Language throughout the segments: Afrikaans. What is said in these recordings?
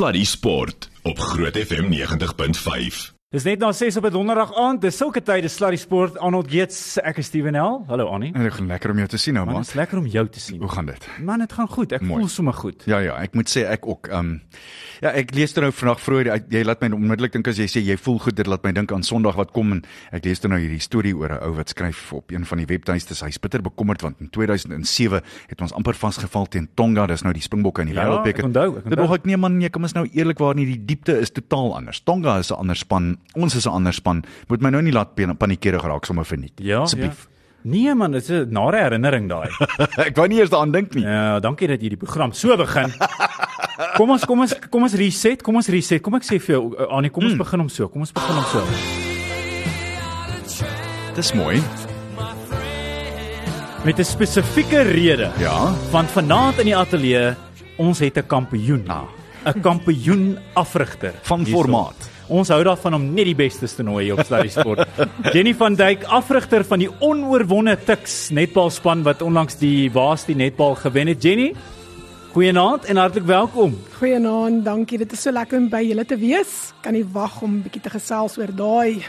Sluddy Sport op Groot FM 90.5. Dis net na 6 op 'n donderdag aand. Dis sulke tye dis Sluddy Sport. Arnold Geets, ek is Steven L. Hallo Annie. En dit gaan lekker om jou te sien nou, Man, dit is lekker om jou te sien. Hoe gaan dit? Man, dit gaan goed. Ek Mooi. voel sommer goed. Ja ja, ek moet sê ek ook. Ehm um, ja, ek lees dit nou vandag vroeër. ek- Jy laat my onmiddellik dink as jy sê jy voel goed, dit laat my dink aan Sondag wat kom en ek lees nou hierdie storie oor 'n ou wat skryf op een van die webtuistes. Hy's bitter bekommerd want in 2007 het ons amper vasgeval teen Tonga. Dis nou die Springbokke in die Ja, Wêreldbeker. ek onthou, ek Dit onthou. nog ek nee man, jy kom ons nou eerlikwaar nie die diepte is totaal anders. Tonga is 'n ander span, ons is 'n ander span. Moet my nou nie laat pan- paniekerig raak sommer verniet. Ja, asseblief. Ja. Nee man, dit is 'n nare herinnering daai. ek wou nie eers daaraan dink nie. Ja, dankie dat jy die program so begin. Kom ons kom ons kom ons reset, kom ons reset. Kom ek sê vir jou uh, Annie, kom ons begin hom so. Kom ons begin hom so. Dis mooi. Met 'n spesifieke rede. Ja. Want vanaand in die ateljee ons het 'n kampioen. 'n Kampioen afrigter Van formaat. Ons hou daarvan om net die bestes te nooi hier op Sluddy Sport. Jenny van Dijk, afrigter van die onoorwonde Tuks netbalspan wat onlangs die Waasti netbal gewen het. Jenny, goeienaand en hartlik welkom. Goeienaand, dankie. Dit is so lekker om by julle te wees. Kan nie wag om 'n bietjie te gesels oor daai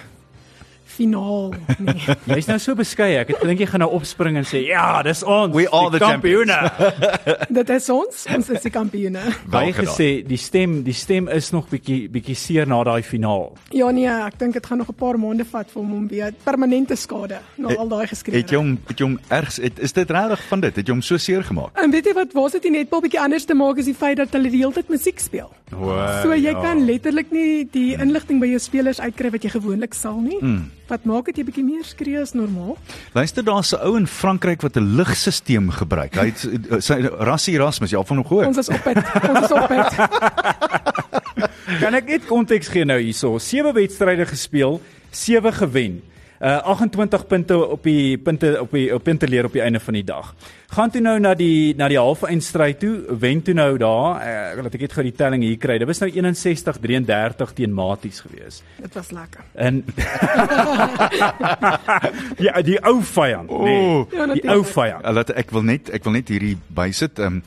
finaal nie. Jy's nou so beskeie. Ek het gedink jy gaan nou opspring en sê, "Ja, dis ons. We are die the kampioene." Dit is ons, ons is die kampioene. Baie Welke gesê, die stem, die stem is nog bietjie bietjie seer na daai finaal. Ja nee, ek dink dit gaan nog 'n paar maande vat vir hom om weer permanente skade na al daai geskrewe. Het jy hom het jy hom ergs het, is dit regtig van dit? Het jy hom so seer gemaak? En weet jy wat, waar dit net 'n bietjie anders te maak is die feit dat hulle die hele tyd musiek speel. Wow. So jy kan letterlik nie die inligting by jou spelers uitkry wat jy gewoonlik sal nie. Mm. Wat maak dit jy bietjie meer skree as normaal? Luister daar's 'n ou in Frankryk wat 'n ligstelsel gebruik. Hy het uh, sy Rassie Erasmus, jy al van hom gehoor? Ons is op dit. Ons is op dit. Kan ek net konteks gee nou hierso? Sewe wedstryde gespeel, sewe gewen. Uh 28 punte op die punte op die op punte leer op die einde van die dag. Gaan toe nou na die na die halve eindstryd toe, wen toe nou daar. Uh, laat ek net gou die telling hier kry. Dit was nou 61-33 teen Maties gewees. Dit was lekker. En Ja, die ou vyand, nê. Oh. Ja, Nee, die ou vyand. Uh, Laat ek wil net ek wil net hierdie bysit. Ehm um,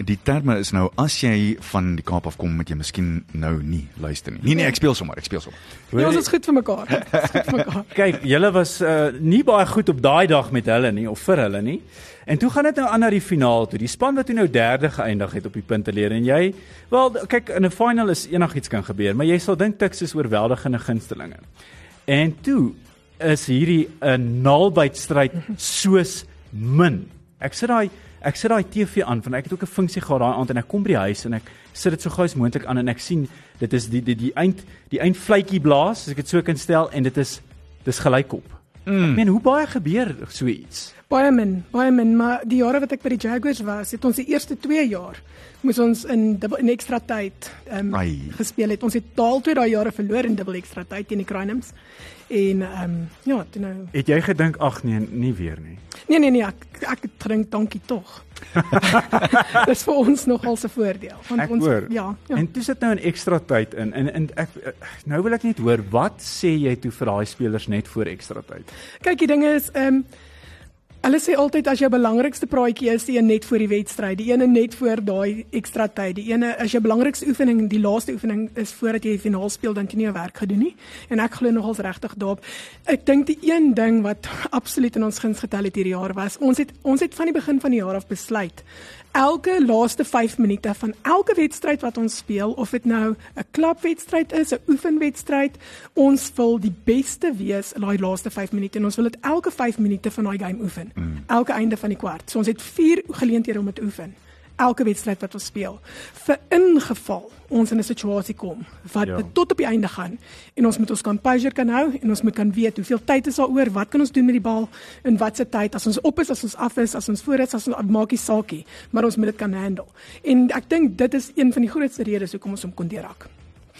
die terme is nou as jy van die Kaap af kom, moet jy miskien nou nie luister nie. Nee nee, ek speel sommer, ek speel sommer. Ja, ons is goed vir mekaar. Goed vir mekaar. Kyk, julle was uh, nie baie goed op daai dag met hulle nie of vir hulle nie. En toe gaan dit nou aan na die finaal toe. Die span wat toe nou derde geëindig het op die punteleer en jy, wel kyk in 'n final is enigiets kan gebeur, maar jy sal dink Tuks is oorweldigende gunstelinge. En toe is hierdie 'n naalbytstryd soos min. Ek sit daai ek sit daai TV aan want ek het ook 'n funksie gehad daai aand en ek kom by die huis en ek sit dit so gou as moontlik aan en ek sien dit is die die die eind die eindvletjie blaas as ek dit so kan stel en dit is dis gelykop. Mm. Ek meen hoe baie gebeur so iets? Baie min, baie min, maar die jare wat ek by die Jaguars was, het ons die eerste 2 jaar moes ons in dubbel in ekstra tyd ehm um, gespeel het. Ons het daal twee daai jare verloor in dubbel ekstra tyd teen die Crinums. En ehm um, ja, toe nou Het jy gedink ag nee, nie weer nie. Nee nee nee, ek ek gedink dankie tog. Dis vir ons nogal se voordeel want Ek ons hoor. ja, ja. En toe sit nou 'n ekstra tyd in en en ek nou wil ek net hoor wat sê jy toe vir daai spelers net voor ekstra tyd? Kyk, die ding is ehm um, Hulle sê altyd as jou belangrikste praatjie is die een net voor die wedstryd, die ene net voor daai ekstra tyd, die ene as jou belangrikste oefening, die laaste oefening is voordat jy die finaal speel dan jy nie werk gedoen nie. En ek glo nogals regtig daarop. Ek dink die een ding wat absoluut in ons guns getel het hierdie jaar was, ons het ons het van die begin van die jaar af besluit elke laaste 5 minute van elke wedstryd wat ons speel of dit nou 'n klubwedstryd is, 'n oefenwedstryd, ons wil die beste wees in daai laaste 5 minute en ons wil dit elke 5 minute van daai game oefen. Mm. Elke einde van die kwart. So ons het 4 geleenthede om dit te oefen. Elke wedstryd wat ons speel. Vir ingeval ons in 'n situasie kom wat Ja. tot op die einde gaan en ons moet ons composure kan hou en ons moet kan weet hoeveel tyd is daaroor, wat kan ons doen met die bal in watse tyd as ons op is, as ons af is, as ons voor is, as ons maak nie saakie, maar ons moet dit kan handle. En ek dink dit is een van die grootste redes hoekom ons hom kon deurhak.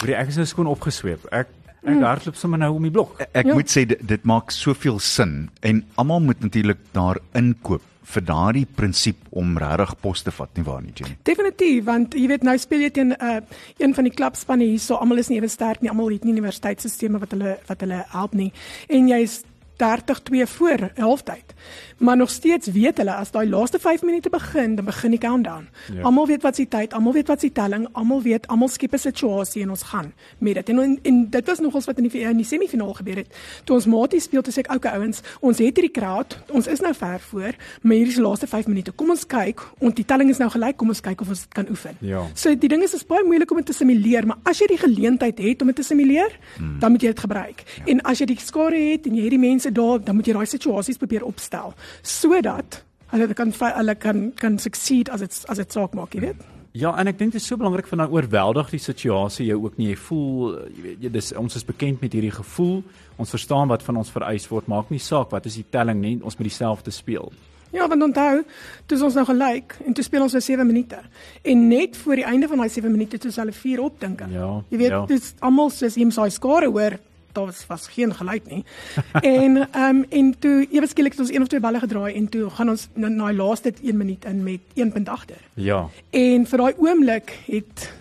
Hoorie, ek is nou skoon opgesweep. Ek ek mm. hardloop sommer nou om die blok. Ek Ja. moet sê dit, dit maak soveel sin en almal moet natuurlik daar inkoop vir daardie prinsip om regtig pos te vat nie waar nie Jenny. Definitief, want jy weet nou speel jy teen 'n uh, een van die klubspanne hierso, almal is nie ewe sterk nie, almal het nie universiteitsstelsels wat hulle wat hulle help nie. En jy's 30-2 voor halftyd. Maar nog steeds weet hulle as daai laaste 5 minute begin, dan begin die countdown. Ja. Almal weet wat se tyd, almal weet wat se telling, almal weet, almal skep 'n situasie en ons gaan met dit. En, en, en dit was nogals wat in die in die semifinaal gebeur het. Toe ons maties speel, toe sê ek, "Oké ouens, ons het hierdie crowd, ons is nou ver voor, maar hierdie is die laaste 5 minute. Kom ons kyk, want die telling is nou gelyk, kom ons kyk of ons dit kan oefen." Ja. So die ding is is baie moeilik om dit te simuleer, maar as jy die geleentheid het om dit te simuleer, hmm. dan moet jy dit gebruik. Ja. En as jy die skare het en jy het die mense daar, dan moet jy daai situasies probeer opstel sodat hulle kan hulle kan kan succeed as dit as dit saak maak, jy weet. Ja, en ek dink dit is so belangrik van dan oorweldig die situasie jou ook nie. Jy voel jy weet jy dis ons is bekend met hierdie gevoel. Ons verstaan wat van ons vereis word. Maak nie saak wat is die telling nie. Ons moet dieselfde speel. Ja, want onthou, dis ons nou gelyk en toe speel ons vir 7 minute. En net voor die einde van daai 7 minute toe hulle 4 opdink. Ja, jy weet, ja. dis almal soos hom saai skare hoor daar was, was geen gelyk nie. en ehm um, en toe ewe skielik het ons een of twee balle gedraai en toe gaan ons na daai laaste 1 minuut in met 1 punt agter. Ja. En vir daai oomblik het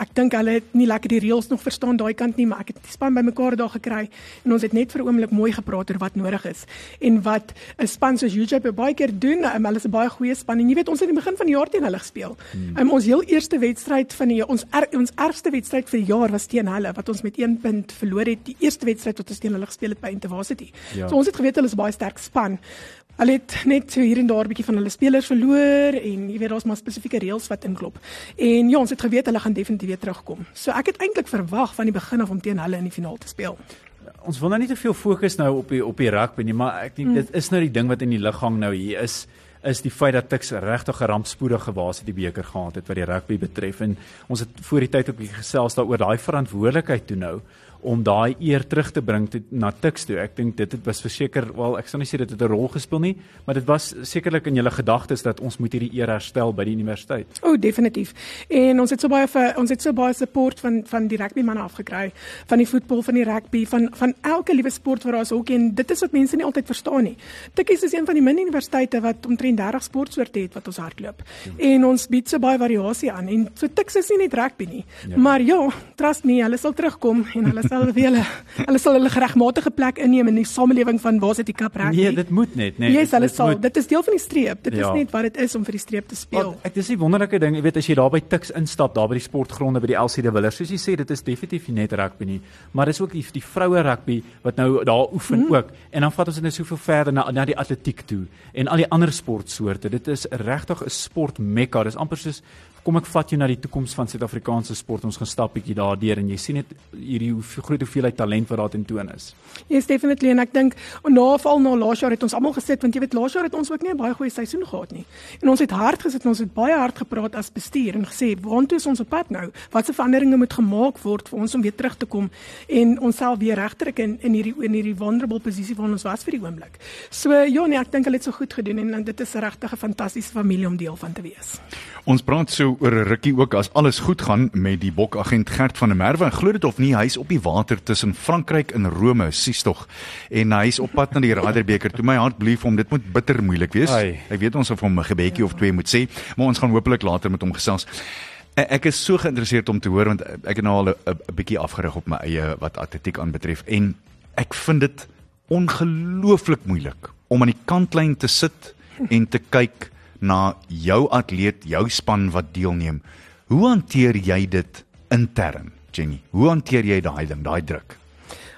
Ek dink hulle het nie lekker die reëls nog verstaan daai kant nie, maar ek het die span bymekaar daar gekry en ons het net vir 'n oomblik mooi gepraat oor wat nodig is en wat 'n span soos UJP baie keer doen. Um, hulle is 'n baie goeie span en jy weet ons het in die begin van die jaar teen hulle gespeel. Hmm. Um, ons heel eerste wedstryd van die ons er, ons ergste wedstryd vir die jaar was teen hulle wat ons met 1 punt verloor het. Die eerste wedstryd wat ons teen hulle gespeel het by Intervarsity. Ja. So ons het geweet hulle is baie sterk span. Hulle het net so hier en daar 'n bietjie van hulle spelers verloor en jy weet daar's maar spesifieke reëls wat inklop. En ja, ons het geweet hulle gaan definitief weer terugkom. So ek het eintlik verwag van die begin af om teen hulle in die finaal te speel. Ons wil nou nie te veel fokus nou op die op die rugby nie, maar ek dink mm. dit is nou die ding wat in die lig hang nou hier is is die feit dat Tuks regtig 'n rampspoedige waas het die beker gehad het wat die rugby betref en ons het voor die tyd ook gesels daaroor daai verantwoordelikheid toe nou om daai eer terug te bring te, na Tuks toe. Ek dink dit het was verseker, wel ek sal nie sê dit het 'n rol gespeel nie, maar dit was sekerlik in julle gedagtes dat ons moet hierdie eer herstel by die universiteit. O, oh, definitief. En ons het so baie vir ons het so baie support van van die rugby manne afgekry, van die voetbal, van die rugby, van van elke liewe sport waar daar is ook en dit is wat mense nie altyd verstaan nie. Tukkies is een van die min universiteite wat omtrent 30 sportsoorte het wat ons hardloop. Ja. En ons bied so baie variasie aan en so Tuks is nie net rugby nie. Ja. Maar ja, trust me, hulle sal terugkom en hulle sal vir hulle hulle sal hulle geregmatige plek inneem in die samelewing van waar sit die kap reg? Nee, dit moet net, nee. Yes, hulle sal. Moet... Dit is deel van die streep. Dit ja. is net wat dit is om vir die streep te speel. Wat, ek dis 'n wonderlike ding, jy weet as jy daar by Tuks instap, daar by die sportgronde by die LC de Villiers, soos jy sê, dit is definitief nie net rugby nie, maar dis ook die, die vroue rugby wat nou daar oefen mm ook. En dan vat ons dit net soveel verder na na die atletiek toe en al die ander sportsoorte. Dit is regtig 'n sport mekka. Dis amper soos kom ek vat jou na die toekoms van Suid-Afrikaanse sport. Ons gaan stap bietjie daardeur en jy sien net hierdie hoe groot hoeveelheid talent wat daar tentoon is. Yes, definitely en ek dink naval na laas jaar het ons almal gesit want jy weet laas jaar het ons ook nie 'n baie goeie seisoen gehad nie. En ons het hard gesit en ons het baie hard gepraat as bestuur en gesê waantoe is ons op pad nou? Watse veranderinge moet gemaak word vir ons om weer terug te kom en onsself weer regtrek in in hierdie in hierdie vulnerable posisie waar ons was vir die oomblik. So ja nee, ek dink hulle het so goed gedoen en, en dit is regtig 'n fantastiese familie om deel van te wees. Ons praat so oor 'n rukkie ook as alles goed gaan met die bokagent Gert van der Merwe. Glo dit of nie, hy's op die water tussen Frankryk en Rome, sies tog. En hy's op pad na die Raderbeker. Toe my hart blief om dit moet bitter moeilik wees. Ai. Ek weet ons of hom 'n gebedjie of twee moet sê, maar ons gaan hopelik later met hom gesels. E, ek is so geïnteresseerd om te hoor want ek het nou al 'n bietjie afgerig op my eie wat atletiek aanbetref en ek vind dit ongelooflik moeilik om aan die kantlyn te sit en te kyk na jou atleet, jou span wat deelneem. Hoe hanteer jy dit intern, Jenny? Hoe hanteer jy daai ding, daai druk?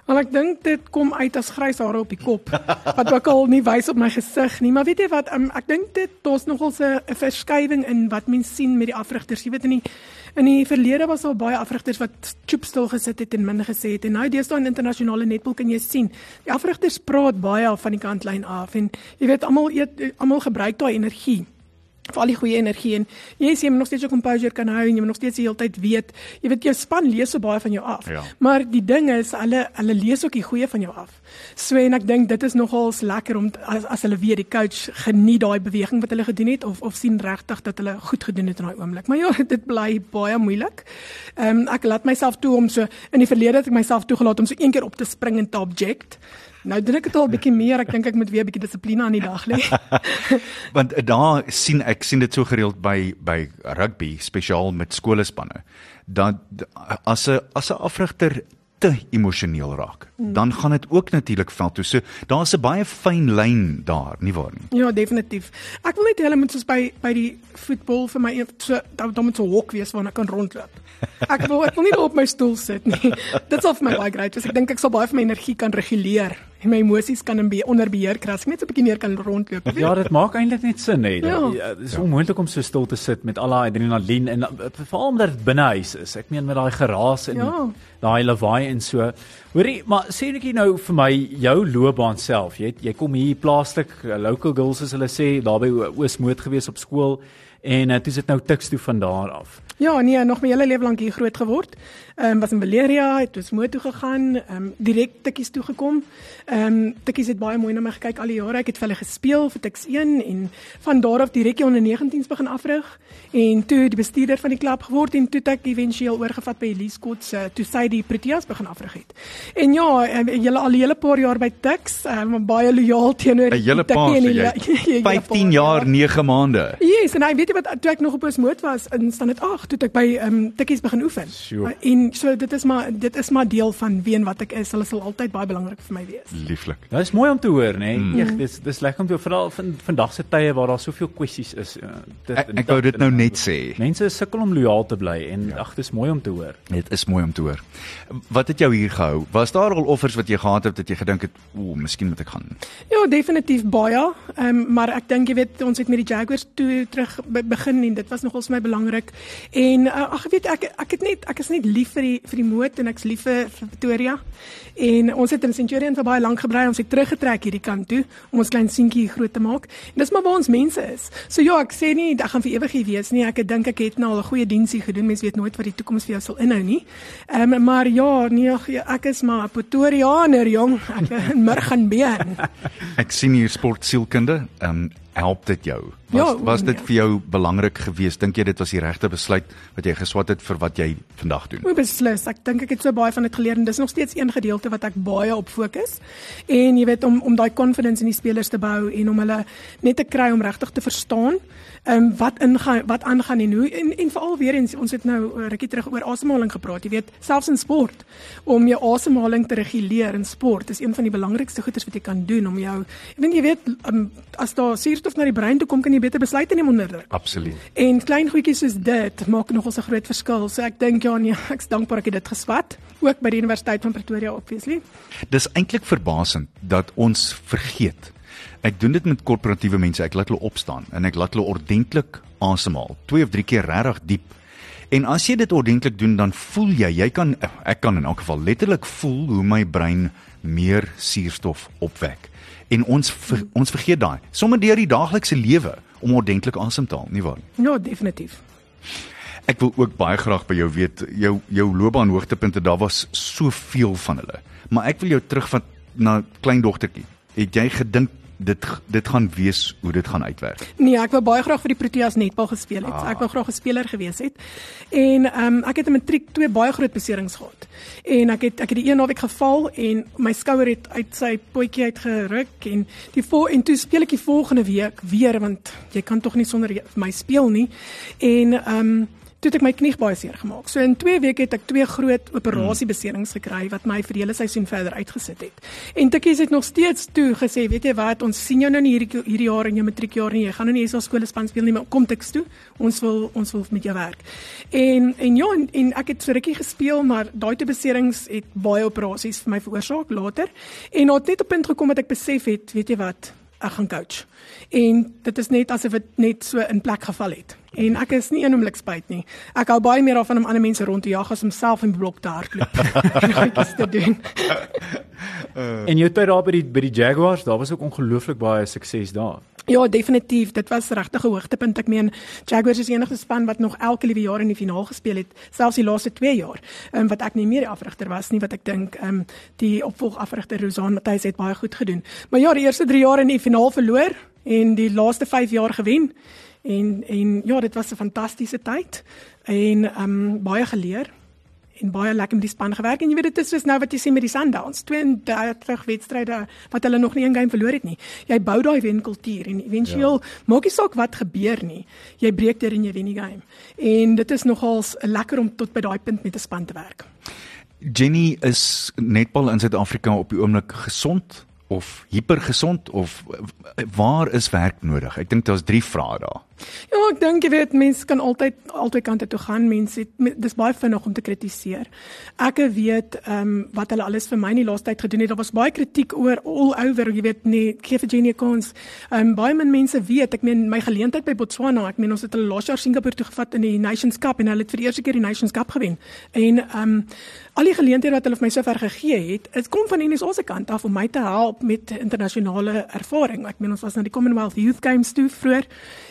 Want ek dink dit kom uit as grys hare op die kop wat ook al nie wys op my gesig nie, maar weet jy wat, um, ek dink dit daar's nogal 'n verskywing in wat mense sien met die afrigters. Jy weet in die in die verlede was al baie afrigters wat choop stil gesit het en min gesê het en nou deesdae in internasionale netbal kan jy sien, die afrigters praat baie af van die kantlyn af en jy weet almal almal gebruik daai energie vir al die goeie energie en jy sê jy moet nog steeds jou composure kan hou en jy moet nog steeds die hele tyd weet. Jy weet jou span lees so baie van jou af ja. maar die ding is hulle hulle lees ook die goeie van jou af. So en ek dink dit is nogals lekker om as, as hulle weet die coach geniet daai beweging wat hulle gedoen het of of sien regtig dat hulle goed gedoen het in daai oomblik. Maar ja dit bly baie moeilik. Um, ek laat myself toe om so in die verlede het ek myself toegelaat om so een keer op te spring en te object Nou doen ek dit al bietjie meer. Ek dink ek moet weer 'n bietjie dissipline aan die dag lê. Want daar sien ek sien dit so gereeld by by rugby, spesiaal met skoolspanne. Dan as 'n as 'n afrigter te emosioneel raak, dan gaan dit ook natuurlik veld toe. So daar's 'n baie fyn lyn daar, nie waar nie? Ja, definitief. Ek wil net hulle moet soos by by die voetbal vir my so dan dan moet so 'n hok wees waar ek kan rondloop. Ek wil ek wil nie op my stoel sit nie. Dit sal vir my baie great wees. Ek dink ek sal baie van my energie kan reguleer en my emosies kan in be onder beheer kry as ek net so 'n bietjie meer kan rondloop. weet. Ja, dit maak eintlik net sin hè. Ja. Ja. Dit is onmoontlik om so stil te sit met al daai adrenalien en veral omdat dit binnehuis is. Ek meen met daai geraas en Ja. daai lawaai en so. Hoorie, maar sê netjie nou vir my jou loopbaan self. Jy het- jy kom hier plaaslik uh, local girls as hulle sê daar by Oosmoed gewees op skool en uh, toe sit nou tiks toe van daar af. Ja, nee, nog my hele lewe lank hier groot geword. Ehm um, was in Valeria, het ons moed toe gegaan, ehm um, direk tikkies toe gekom. Ehm um, tikkies het baie mooi na my gekyk al die jare. Ek het vir hulle gespeel vir Tiks 1 en van daar af direk onder 19s begin afrig en toe die bestuurder van die klub geword en toe ek éventueel oorgevat by Elise Scott se toe sy die Proteas begin afrig het. En ja, um, julle al die hele paar jaar by Tiks, ehm um, baie lojaal teenoor 'n die tikkie en die- jy. ja, hele 15 paar, jaar, ja. 9 maande. Yes, en hy weet jy wat toe ek nog op Oosmoed was in standaard 8, toe ek by ehm um, tikkies begin oefen. Sjoe. Uh, En so dit is maar dit is maar deel van wie en wat ek is. Hulle sal altyd baie belangrik vir my wees. Lieflik. Dit is mooi om te hoor, né? Nee? Mm. Dis dis lekker om te veral van vandag se tye waar daar soveel kwessies is. Uh, dit, Ek, ek wou dit nou net sê. Mense sukkel om lojaal te bly en ja. ag, dis mooi om te hoor. Dit is mooi om te hoor. Wat het jou hier gehou? Was daar al offers wat jy gehad het dat jy gedink het, ooh, miskien moet ek gaan? Ja, definitief baie. Ehm um, maar ek dink jy weet ons het met die Jaguars toe terug be begin en dit was nogal vir my belangrik. En uh, ag weet ek ek het net ek is net lief vir die vir die moed en ek's lief vir, Pretoria. En ons het in Centurion vir baie lank gebly. Ons het teruggetrek hierdie kant toe om ons klein seentjie groot te maak. En dis maar waar ons mense is. So ja, ek sê nie ek gaan vir ewig hier wees nie. Ek dink ek het nou al 'n goeie diensie gedoen. Mens weet nooit wat die toekoms vir jou sal inhou nie. Ehm um, maar ja, nee, ja, ek is maar 'n Pretoriaaner, jong. Ek in Murgen been. Ek sien hier sportsielkunde. Ehm um, help dit jou? Was, Ja, was dit ja. vir jou belangrik geweest? Dink jy dit was die regte besluit wat jy geswat het vir wat jy vandag doen? Moet beslis. Ek dink ek het so baie van dit geleer en dis nog steeds een gedeelte wat ek baie op fokus. En jy weet om om daai confidence in die spelers te bou en om hulle net te kry om regtig te verstaan ehm um, wat ingaan wat aangaan en hoe en en veral weer eens ons het nou 'n rukkie terug oor asemhaling gepraat. Jy weet, selfs in sport om jou asemhaling te reguleer in sport is een van die belangrikste goeders wat jy kan doen om jou ek weet jy weet um, as daar suurstof na die brein toe kom kan jy beter besluite neem onder druk. Absoluut. En klein goedjies soos dit maak nogals 'n groot verskil. So ek dink ja nee, ek's dankbaar ek het dit geswat, ook by die Universiteit van Pretoria obviously. Dis eintlik verbasend dat ons vergeet. Ek doen dit met korporatiewe mense. Ek laat hulle opstaan en ek laat hulle ordentlik asemhaal. Twee of drie keer regtig diep. En as jy dit ordentlik doen, dan voel jy, jy kan ek kan in elk geval letterlik voel hoe my brein meer suurstof opwek. En ons ver, ons vergeet daai. Sommige deur die daaglikse lewe om ordentlik asem te haal, nie waar nie? Ja, definitief. Ek wil ook baie graag by jou weet jou jou loopbaan hoogtepunte. Daar was soveel van hulle. Maar ek wil jou terugvat na kleindogtertjie. Het jy gedink dit dit gaan wees hoe dit gaan uitwerk? Nee, ek wou baie graag vir die Proteas netbal gespeel het. Ah. Ek wou graag 'n speler gewees het. En ehm um, ek het in matriek twee baie groot beserings gehad. En ek het ek het die een naweek geval en my skouer het uit sy potjie uitgeruk en die vol en toe speel ek die volgende week weer want jy kan tog nie sonder my speel nie. En ehm um, toe het ek my knie baie seer gemaak. So in 2 weke het ek twee groot operasiebeserings gekry wat my vir die hele seisoen verder uitgesit het. En Tikkies het nog steeds toe gesê, weet jy wat, ons sien jou nou nie hierdie hierdie jaar in jou matriekjaar nie. Jy gaan nou nie SA skoolspan speel nie, maar kom Tiks toe. Ons wil ons wil met jou werk. En en ja, en, en ek het so rukkie gespeel, maar daai twee beserings het baie operasies vir my veroorsaak later. En het net op punt gekom dat ek besef het, weet jy wat, ek gaan coach. En dit is net asof dit net so in plek geval het. En ek is nie een oomblik spyt nie. Ek hou baie meer daarvan om ander mense rond te jag as om self in die blok te hardloop. en goedjies te doen. Uh, en jou tyd daar by die by die Jaguars, daar was ook ongelooflik baie sukses daar. Ja, definitief. Dit was regtig 'n hoogtepunt. Ek meen, Jaguars is die enigste span wat nog elke liewe jaar in die finaal gespeel het, selfs die laaste 2 jaar. Ehm um, wat ek nie meer die afrigter was nie, wat ek dink ehm um, die opvolgafrigter Rosan Matthys het baie goed gedoen. Maar ja, die eerste 3 jaar in die finaal verloor en die laaste 5 jaar gewen. En en ja, dit was 'n fantastiese tyd en ehm um, baie geleer en baie lekker met die span gewerk en jy weet dit is soos nou wat jy sien met die Sundowns 32 wedstryde wat hulle nog nie een game verloor het nie. Jy bou daai wenkultuur en éventueel ja. maak nie saak wat gebeur nie. Jy breek deur en jy wen die game. En dit is nogals lekker om tot by daai punt met 'n span te werk. Jenny is netbal in Suid-Afrika op die oomblik gesond of hipergesond of waar is werk nodig? Ek dink daar's drie vrae daar. Ja, ek dink jy weet mense kan altyd altyd kante toe gaan. Mense dis baie vinnig om te kritiseer. Ek weet ehm um, wat hulle alles vir my in die laaste tyd gedoen het. Daar was baie kritiek oor all over, jy weet nee, gee vir Jenny Kons. Ehm um, baie min mense weet, ek meen my geleentheid by Botswana, ek meen ons het hulle laas jaar Singapore toe gevat in die Nations Cup en hulle het vir die eerste keer die Nations Cup gewen. En ehm um, al die geleenthede wat hulle vir my sover gegee het, dit kom van NSO se kant af om my te help met internasionale ervaring. Ek meen ons was na die Commonwealth Youth Games toe vroeër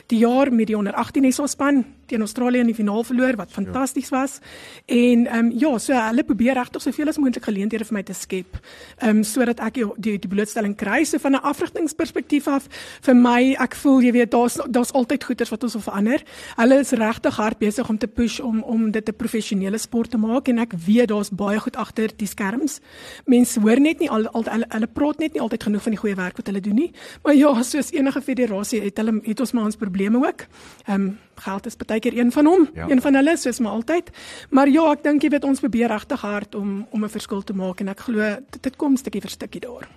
die jaar met die onder 18 SA span teen Australië in die finaal verloor wat fantasties was. En ehm um, ja, so hulle probeer regtig soveel as moontlik geleenthede vir my te skep. Ehm um, sodat ek die die, die blootstelling kry so van 'n afrigtingsperspektief af vir my ek voel jy weet daar's daar's altyd goeders wat ons wil verander. Hulle is regtig hard besig om te push om om dit 'n professionele sport te maak en ek weet daar's baie goed agter die skerms. Mense hoor net nie al, al hulle, hulle praat net nie altyd genoeg van die goeie werk wat hulle doen nie. Maar ja, soos enige federasie het hulle het ons maar ons probleme ook. Ehm um, geld is baie keer een van hom, ja. een van hulle soos maar altyd. Maar ja, ek dink jy weet ons probeer regtig hard om om 'n verskil te maak en ek glo dit, dit kom stukkie vir stukkie daar.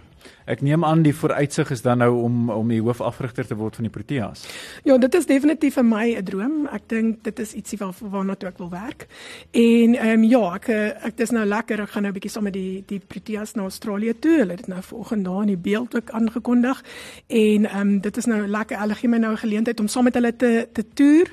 Ek neem aan die vooruitsig is dan nou om om die hoofafrigter te word van die Proteas. Ja, dit is definitief vir my 'n droom. Ek dink dit is ietsie waar waarna toe ek wil werk. En ehm um, ja, ek ek dis nou lekker. Ek gaan nou 'n bietjie saam met die die Proteas na Australië toe. Hulle het dit nou vanoggend daar in die beeld ook aangekondig. En ehm um, dit is nou lekker. Hulle gee my nou 'n geleentheid om saam met hulle te te toer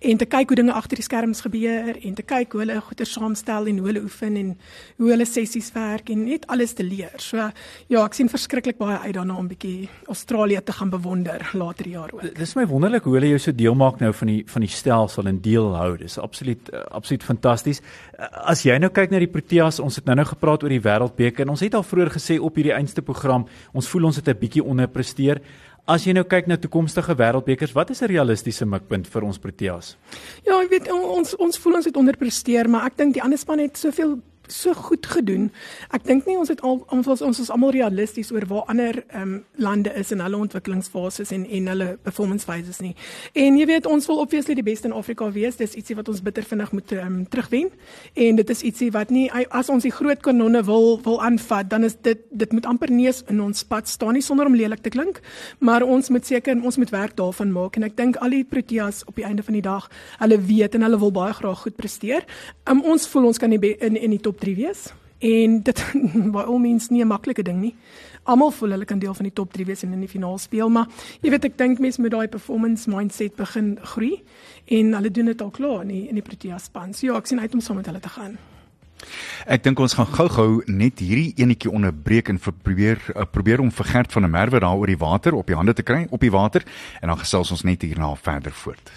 en te kyk hoe dinge agter die skerms gebeur en te kyk hoe hulle goeie saamstel en hoe hulle oefen en hoe hulle sessies werk en net alles te leer. So ja, ek sien verskriklik baie uit daarna om bietjie Australië te gaan bewonder later die jaar ook. Dis my wonderlik hoe hulle jou so deel maak nou van die van die stelsel en deel hou. Dis absoluut uh, absoluut fantasties. Uh, as jy nou kyk na die Proteas, ons het nou-nou gepraat oor die Wêreldbeker en ons het al vroeër gesê op hierdie einste program, ons voel ons het 'n bietjie onderpresteer. As jy nou kyk na toekomstige wêreldbekers, wat is 'n realistiese mikpunt vir ons Proteas? Ja, ek weet ons ons voel ons het onderpresteer, maar ek dink die ander span het soveel so goed gedoen. Ek dink nie ons het al ons was ons is almal realisties oor waar ander ehm um, lande is in hulle ontwikkelingsfases en en hulle performance phases nie. En jy weet ons wil obviously die beste in Afrika wees. Dis ietsie wat ons bitter vinnig moet ehm um, terugwen. En dit is ietsie wat nie as ons die groot kanonne wil wil aanvat, dan is dit dit moet amper neus in ons pad staan nie sonder om lelik te klink, maar ons moet seker ons moet werk daarvan maak en ek dink al die Proteas op die einde van die dag, hulle weet en hulle wil baie graag goed presteer. Um, ons voel ons kan nie in in die top top 3 wees en dit by al mens nie 'n maklike ding nie. Almal voel hulle kan deel van die top 3 wees en in die finaal speel, maar jy weet ek dink mense moet daai performance mindset begin groei en hulle doen dit al klaar in die, in die Protea span. So ja, ek sien uit om saam met hulle te gaan. Ek dink ons gaan gou-gou net hierdie enetjie onderbreek en probeer uh, probeer om vir Gert van der Merwe daar oor die water op die hande te kry op die water en dan gesels ons net hierna verder voort.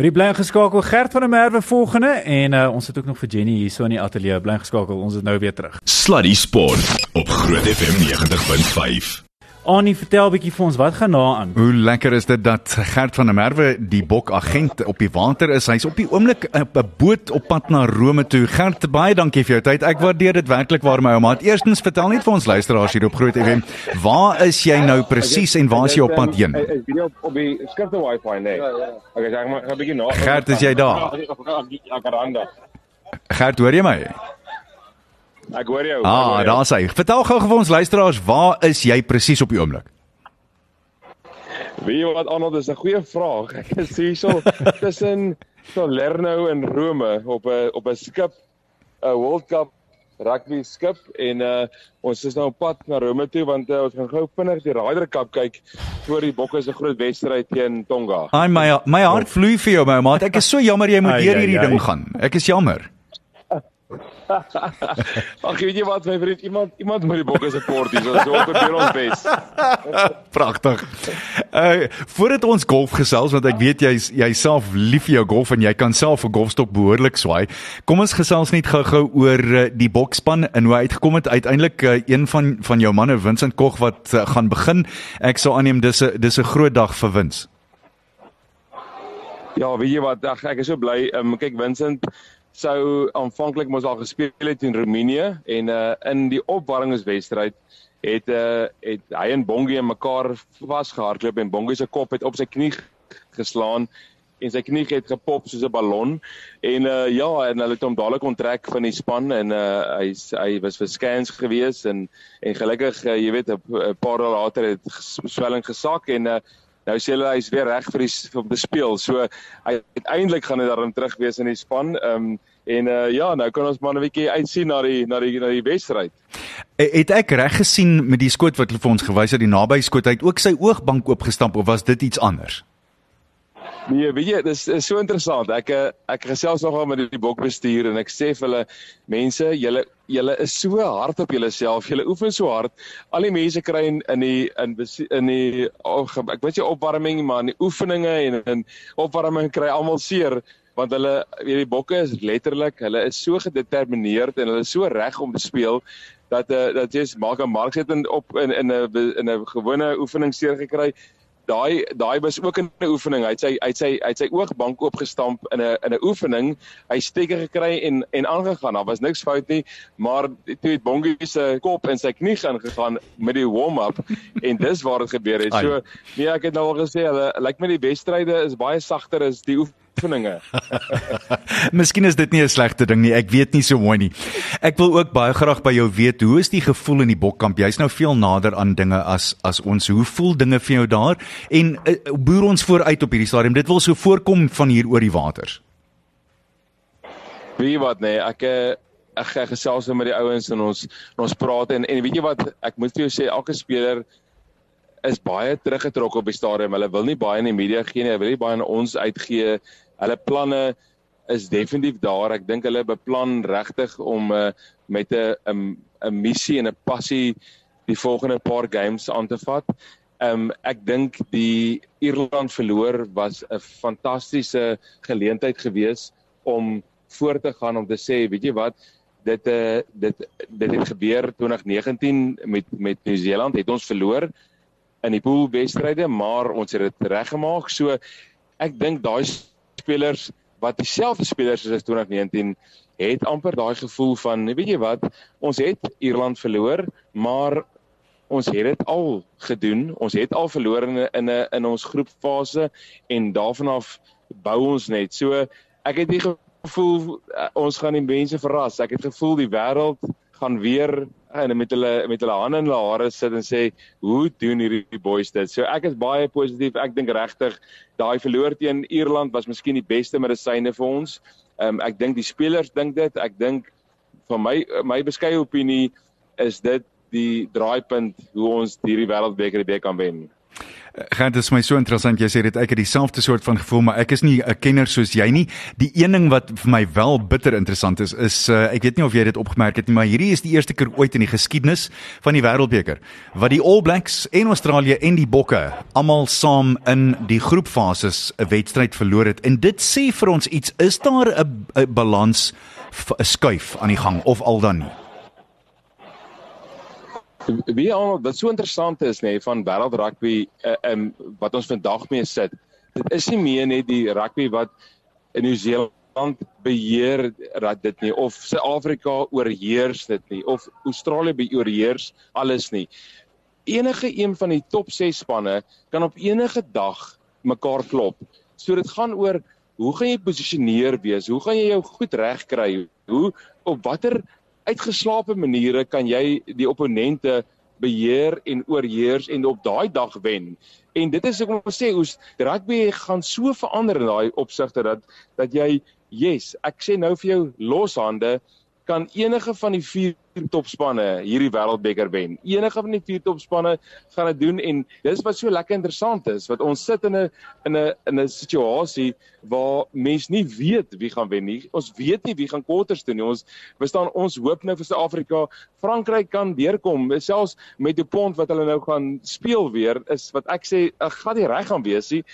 Hoorie bly geskakel Gert van der Merwe volgende en uh, ons het ook nog vir Jenny hier so in die ateljee bly geskakel. Ons is nou weer terug. Sluddy Sport op Groot FM 90.5. Annie, vertel 'n bietjie vir ons wat gaan daar aan. Hoe lekker is dit dat Gert van der Merwe die bok agent op die water is. Hy's op die oomblik op 'n boot op pad na Rome toe. Gert, baie dankie vir jou tyd. Ek waardeer dit werklik waar my ouma. Eerstens, vertel net vir ons luisteraars hier op Groot FM, waar is jy nou presies en waar is jy op pad heen? Ek is op op die die wifi nee. Ek sê maar 'n bietjie na. Gert, is jy daar? Gert, hoor jy my? Ek hoor jou. Ah, daar's hy. Vertel gou vir ons luisteraars, waar is jy presies op die oomblik? Wie wat Arnold is 'n goeie vraag. Ek is hierso tussen Salerno en Rome op 'n op 'n skip 'n World Cup rugby skip en uh ons is nou op pad na Rome toe want uh, ons gaan gou vinnig die Ryder Cup kyk voor die Bokke se groot wedstryd teen Tonga. Ai my my hart vloei vir jou my maat. Ek is so jammer jy moet deur hierdie ding gaan. Ek is jammer. Ag weet jy wat my vriend, iemand iemand moet die bokke support hier. So ons probeer ons bes. Pragtig. Uh voordat ons golf gesels want ek weet jy's jouself lief vir jou golf en jy kan self 'n golfstok behoorlik swaai. Kom ons gesels net gou-gou oor uh, die bokspan en hoe uitgekom het uiteindelik uh, een van van jou manne Vincent Kog wat uh, gaan begin. Ek sou aanneem dis 'n dis 'n groot dag vir Wins. Ja, weet jy wat, ag ek is so bly. Um, kyk Vincent sou aanvanklik mos al gespeel het in Roemenië en uh in die opwarmingswedstryd het uh het hy en Bongie mekaar vasgehardloop en Bongie se kop het op sy knie geslaan en sy knie het gepop soos 'n ballon en uh ja en hulle het hom dadelik onttrek van die span en uh hy hy was vir scans gewees en en gelukkig uh, jy weet 'n paar dae later het swelling gesak en uh nou sê hulle hy's weer reg vir die om te speel. So hy uiteindelik gaan hy daarin terug wees in die span. Ehm um, en uh, ja, nou kan ons maar 'n bietjie uitsien na die na die na die wedstryd. Het ek reg gesien met die skoot wat hulle vir ons gewys het, die naby skoot, hy het ook sy oogbank oopgestamp of was dit iets anders? Nee, weet jy, dis is so interessant. Ek eh, ek gesels nogal met die bokbestuur en ek sê vir hulle mense, julle julle is so hard op julleself. Julle oefen so hard. Al die mense kry in in die in in die oh, ek weet jy opwarming, maar in die oefeninge en in opwarming kry almal seer want hulle weet die bokke is letterlik, hulle is so gedetermineerd en hulle is so reg om te speel dat uh, dat jy maak 'n mark sit in op in in 'n in 'n gewone oefening seer gekry daai daai was ook 'n oefening. Hy het sy hy het sy hy het sy oogbank oopgestamp in 'n in 'n oefening. Hy steker gekry en en aangegaan. Daar was niks fout nie, maar toe het Bongie se kop in sy knie ingegaan met die warm-up en dis waar dit gebeur het. So nee, ek het nou al gesê hulle lyk like my die wedstryde is baie sagter as die oefening oefeninge. Miskien is dit nie 'n slegte ding nie. Ek weet nie so mooi nie. Ek wil ook baie graag by jou weet, hoe is die gevoel in die bokkamp? Jy's nou veel nader aan dinge as as ons. Hoe voel dinge vir jou daar? En uh, boer ons vooruit op hierdie stadium. Dit wil so voorkom van hier oor die waters. Wie wat nee, ek eh, ek, ek gesels met die ouens en ons ons praat en en weet jy wat, ek moet vir jou sê elke speler is baie teruggetrek op die stadium. Hulle wil nie baie in die media gee nie. Hulle wil nie baie aan ons uitgee. Hulle planne is definitief daar. Ek dink hulle beplan regtig om uh, met 'n 'n missie en 'n passie die volgende paar games aan te vat. Um ek dink die Ierland verloor was 'n fantastiese geleentheid gewees om voort te gaan om te sê, weet jy wat, dit uh, dit dit het gebeur 2019 met met Nieu-Seeland het ons verloor in die poolwedstryde, maar ons het dit reggemaak. So ek dink daai spelers wat dieselfde spelers is as 2019 het amper daai gevoel van, weet jy wat, ons het Ierland verloor, maar ons het dit al gedoen. Ons het al verloor in 'n in 'n in ons groepfase en daarvan af bou ons net. So ek het die gevoel uh, ons gaan die mense verras. Ek het gevoel die wêreld gaan weer en met hulle met hulle hande in hulle hare sit en sê hoe doen hierdie boys dit. So ek is baie positief. Ek dink regtig daai verloor teen Ierland was miskien die beste medisyne vir ons. Ehm um, ek dink die spelers dink dit. Ek dink van my my beskeie opinie is dit die draaipunt hoe ons hierdie wêreldbeker die beker kan wen. Gaan dit is my so interessant. Jy sê dit ek het dieselfde soort van gevoel maar ek is nie 'n kenner soos jy nie. Die een ding wat vir my wel bitter interessant is is uh, ek weet nie of jy dit opgemerk het nie maar hierdie is die eerste keer ooit in die geskiedenis van die Wêreldbeker wat die All Blacks en Australië en die Bokke almal saam in die groepfases 'n wedstryd verloor het. En dit sê vir ons iets is daar 'n balans 'n skuif aan die gang of al dan nie wie al wat so interessant is nê nee, van wêreld rugby uh, um, wat ons vandag mee sit. Dit is nie meer net die rugby wat in Nieu-Seeland beheer dat dit nie of Suid-Afrika oorheers dit nie of Australië beoorheers alles nie. Enige een van die top 6 spanne kan op enige dag mekaar klop. So dit gaan oor hoe gaan jy posisioneer wees? Hoe gaan jy jou goed reg kry? Hoe op watter uitgeslaapte maniere kan jy die opponente beheer en oorheers en op daai dag wen. En dit is ek wil sê hoe rugby gaan so verander in daai opsigte dat dat jy yes, ek sê nou vir jou loshande kan enige van die vier topspanne hierdie wêreldbeker wen. Enige van die vier topspanne gaan dit doen en dis wat so lekker interessant is wat ons sit in 'n in 'n in 'n situasie waar mens nie weet wie gaan wen nie. Ons weet nie wie gaan quarters toe nie. Ons bestaan ons hoop nou vir Suid-Afrika. Frankryk kan deurkom. Selfs met die pond wat hulle nou gaan speel weer is wat ek sê ek gaan nie reg gaan wees nie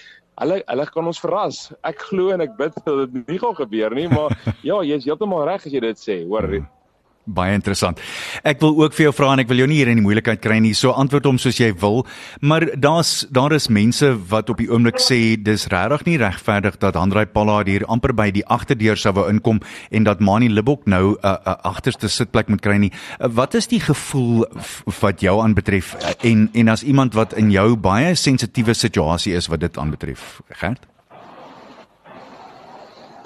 hulle hulle kan ons verras. Ek glo en ek bid dat dit nie gaan gebeur nie, maar ja, jy's heeltemal reg as jy dit sê, hoor. Baie interessant. Ek wil ook vir jou vra en ek wil jou nie hier in die moeilikheid kry nie. So antwoord hom soos jy wil. Maar daar's daar is mense wat op die oomblik sê dis regtig nie regverdig dat Handrey Pallard hier amper by die agterdeur sou wou inkom en dat Mani Libok nou 'n uh, uh, agterste sitplek moet kry nie. Uh, wat is die gevoel wat jou aanbetref en en as iemand wat in jou baie sensitiewe situasie is wat dit aanbetref? Gert?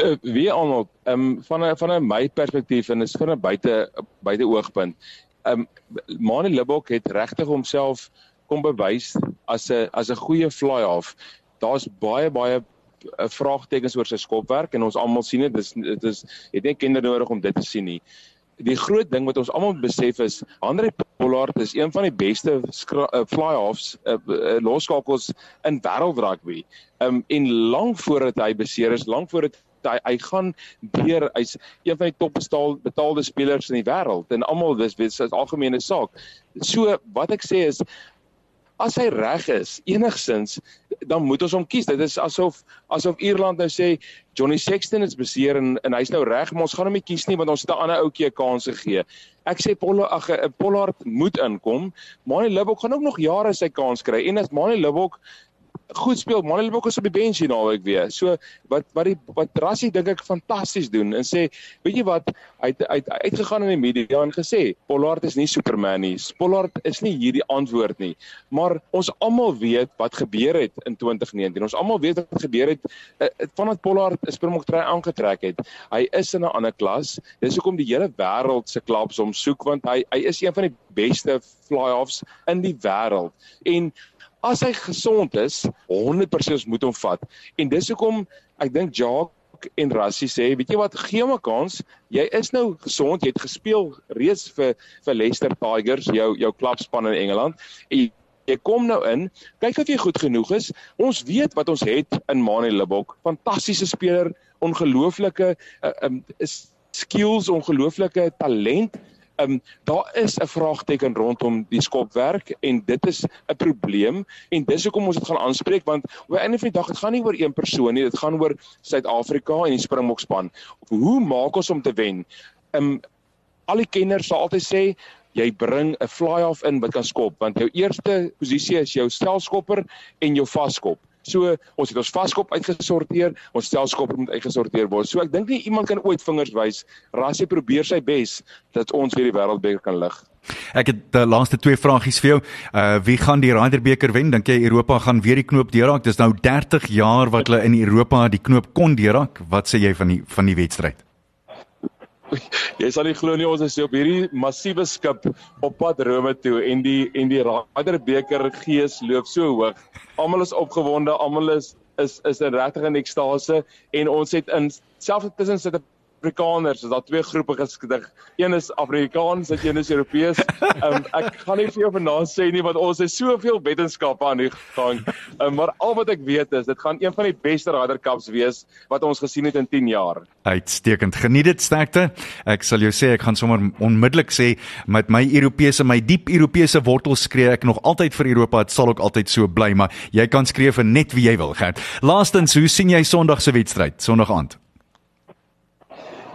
Uh, wie almal um, van 'n van 'n my perspektief en is van 'n buite buite oogpunt. Um Mani Libok het regtig homself kom bewys as 'n as 'n goeie fly off. Daar's baie baie uh, vraagtekens oor sy skopwerk en ons almal sien dit. Dis dit is het nie kinder nodig om dit te sien nie. Die groot ding wat ons almal besef is Andre Pollard is een van die beste fly offs uh, uh, loskakels in wêreldrugby. Um en lank voordat hy beseer is, lank voordat hy hy gaan deur hy's een van die top betaal, betaalde spelers in die wêreld en almal dis weet sy algemene saak. So wat ek sê is as hy reg is enigsins dan moet ons hom kies. Dit is asof asof Ierland nou sê Johnny Sexton is beseer en en hy's nou reg, maar ons gaan hom nie kies nie want ons het 'n ander ouetjie 'n kans gegee. Ek sê Pollo ag 'n Pollard moet inkom. Mani Libbok gaan ook nog jare sy kans kry en as Mani Libbok goed speel. Manelbok is op die bench hier naweek weer. So wat wat die wat Rassie dink ek fantasties doen en sê, weet jy wat, hy het uit uitgegaan in die media en gesê Pollard is nie Superman nie. Pollard is nie hierdie antwoord nie. Maar ons almal weet wat gebeur het in 2019. Ons almal weet wat gebeur het uh, vandat Pollard 'n Springbok trui aangetrek het. Hy is in 'n ander klas. Dis hoekom die hele wêreld se klubs hom soek want hy hy is een van die beste fly-offs in die wêreld. En as hy gesond is, 100% moet hom vat. En dis hoekom ek dink Jacques en Rassie sê, weet jy wat, gee hom 'n kans. Jy is nou gesond, jy het gespeel reeds vir vir Leicester Tigers, jou jou klubspan in Engeland. En jy kom nou in, kyk of jy goed genoeg is. Ons weet wat ons het in Manie Libbok. Fantastiese speler, ongelooflike uh, um, skills, ongelooflike talent Ehm um, daar is 'n vraagteken rondom die skopwerk en dit is 'n probleem en dis hoekom ons dit gaan aanspreek want op 'n einde van die dag dit gaan nie oor een persoon nie, dit gaan oor Suid-Afrika en die Springbokspan. Hoe maak ons om te wen? Ehm um, al die kenners sal altyd sê jy bring 'n fly-off in wat kan skop want jou eerste posisie is jou stelskopper en jou vaskop. So ons het ons vaskop uitgesorteer, ons stelskop moet uitgesorteer word. So ek dink nie iemand kan ooit vingers wys. Rassie probeer sy bes dat ons weer die wêreldbeker kan lig. Ek het die laaste twee vragies vir jou. Uh wie gaan die Ryder beker wen? Dink jy Europa gaan weer die knoop deurraak? Dis nou 30 jaar wat hulle in Europa die knoop kon deurraak. Wat sê jy van die van die wedstryd? Jy sal nie glo nie ons is op hierdie massiewe skip op pad Rome toe en die en die Raderbeker gees loop so hoog. Almal is opgewonde, almal is is is regtig in ekstase en ons het in selfs tussen sit Afrikaners, is daar twee groepe geskedig. Een is Afrikaans, en een is Europees. Um, ek gaan nie vir jou vanaand sê nie want ons het soveel wetenskappe aan die gang. Um, maar al wat ek weet is dit gaan een van die beste Ryder Cups wees wat ons gesien het in 10 jaar. Uitstekend. Geniet dit sterkte. Ek sal jou sê ek gaan sommer onmiddellik sê met my Europese, my diep Europese wortels skree ek nog altyd vir Europa. Dit sal ook altyd so bly, maar jy kan skree vir net wie jy wil, Gert. Laastens, hoe sien jy Sondag se wedstryd? Sondag aand.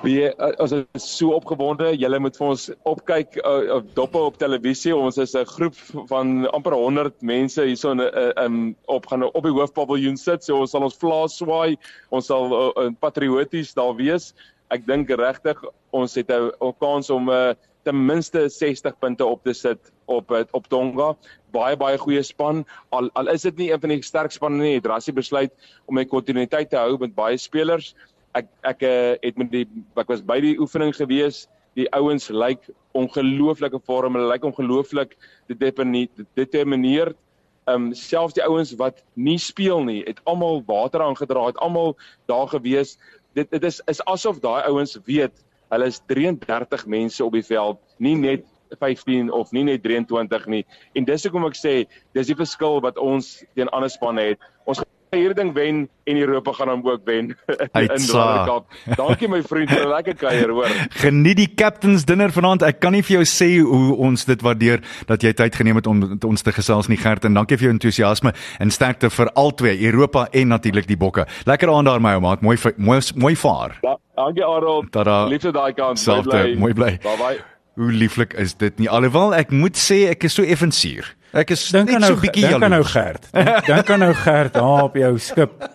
Wie ons is so opgewonde. Julle moet vir ons opkyk uh, dop op televisie. Ons is 'n groep van amper 100 mense hierso in 'n uh, um, op gaan op die hoofpaviljoen sit. So ons sal ons vlaas swaai. Ons sal uh, patrioties daar wees. Ek dink regtig ons het 'n kans om uh, ten minste 60 punte op te sit op op Tonga. Baie baie goeie span. Al al is dit nie een van die sterk spanne nie, het Rassie besluit om 'n kontinuïteit te hou met baie spelers ek ek uh, het met die ek was by die oefening gewees. Die ouens lyk like ongelooflike vorm. Hulle lyk like ongelooflik gedetermineerd. Ehm um, selfs die ouens wat nie speel nie, het almal water aangedra, het almal daar gewees. Dit dit is is asof daai ouens weet hulle is 33 mense op die veld, nie net 15 of nie net 23 nie. En dis hoekom ek sê dis die verskil wat ons teen ander spanne het. Ons hierdie ding wen en Europa gaan hom ook wen in Wonderkap. Dankie my vriend vir 'n lekker kuier, hoor. Geniet die captains dinner vanaand. Ek kan nie vir jou sê hoe ons dit waardeer dat jy tyd geneem het om ons te gesels nie Gert en dankie vir jou entoesiasme en sterkte vir albei Europa en natuurlik die bokke. Lekker aand daar my ou maat. Mooi mooi mooi vaar. Ja, dankie Arnold. Liefde daai kant. Selfde, mooi bly. Bye bye. Hoe lieflik is dit nie? Alhoewel ek moet sê ek is so effensuur. Ek is dink nou so bietjie jaloers. Dink aan nou Gert. Dink aan nou Gert daar op jou skip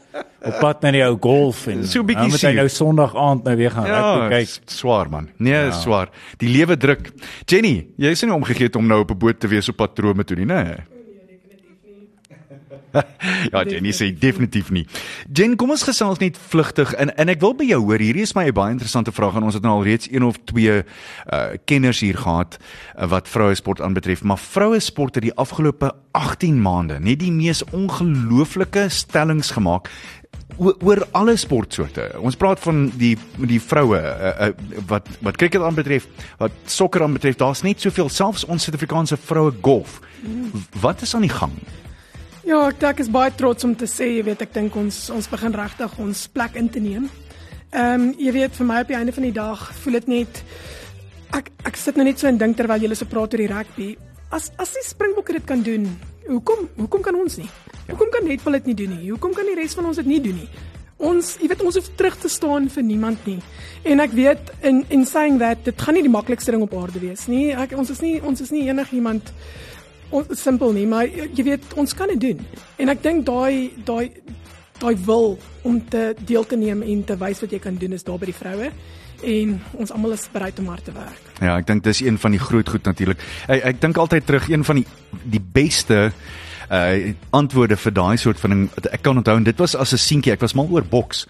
op pad na die ou golf en so bietjie moet hy nou Sondag aand nou weer gaan ja, kyk. Swaar man. Nee, ja. swaar. Die lewe druk. Jenny, jy is nie omgegee om nou op 'n boot te wees op pad Rome toe nie, né? Nee? ja, Jenny sê definitief nie. Jen, kom ons gesels net vlugtig en en ek wil by jou hoor. Hierdie is my 'n baie interessante vraag en ons het nou al reeds een of twee uh kenners hier gehad uh, wat vroue sport aanbetref, maar vroue sport het die afgelope 18 maande net die mees ongelooflike stellings gemaak oor, oor alle sportsoorte. Ons praat van die die vroue uh, uh, wat wat cricket aanbetref, wat sokker aanbetref. Daar's net soveel selfs ons Suid-Afrikaanse vroue golf. Wat is aan die gang? Ja, ek ek is baie trots om te sê, jy weet, ek dink ons ons begin regtig ons plek in te neem. Ehm um, jy weet vir my op die einde van die dag voel dit net ek ek sit nou net so en dink terwyl julle so praat oor die rugby. As as die Springbokke dit kan doen, hoekom hoekom kan ons nie? Hoekom kan Netball dit nie doen nie? Hoekom kan die res van ons dit nie doen nie? Ons, jy weet, ons hoef terug te staan vir niemand nie. En ek weet in in saying that dit gaan nie die maklikste ding op aarde wees nie. Ek ons is nie ons is nie enigiemand simpel nie, maar jy weet, ons kan dit doen. En ek dink daai daai daai wil om te deel te neem en te wys wat jy kan doen is daar by die vroue en ons almal is bereid om hard te werk. Ja, ek dink dis een van die groot goed natuurlik. Ek ek dink altyd terug een van die die beste uh antwoorde vir daai soort van ding. Ek kan onthou dit was as 'n seentjie, ek was mal oor boks.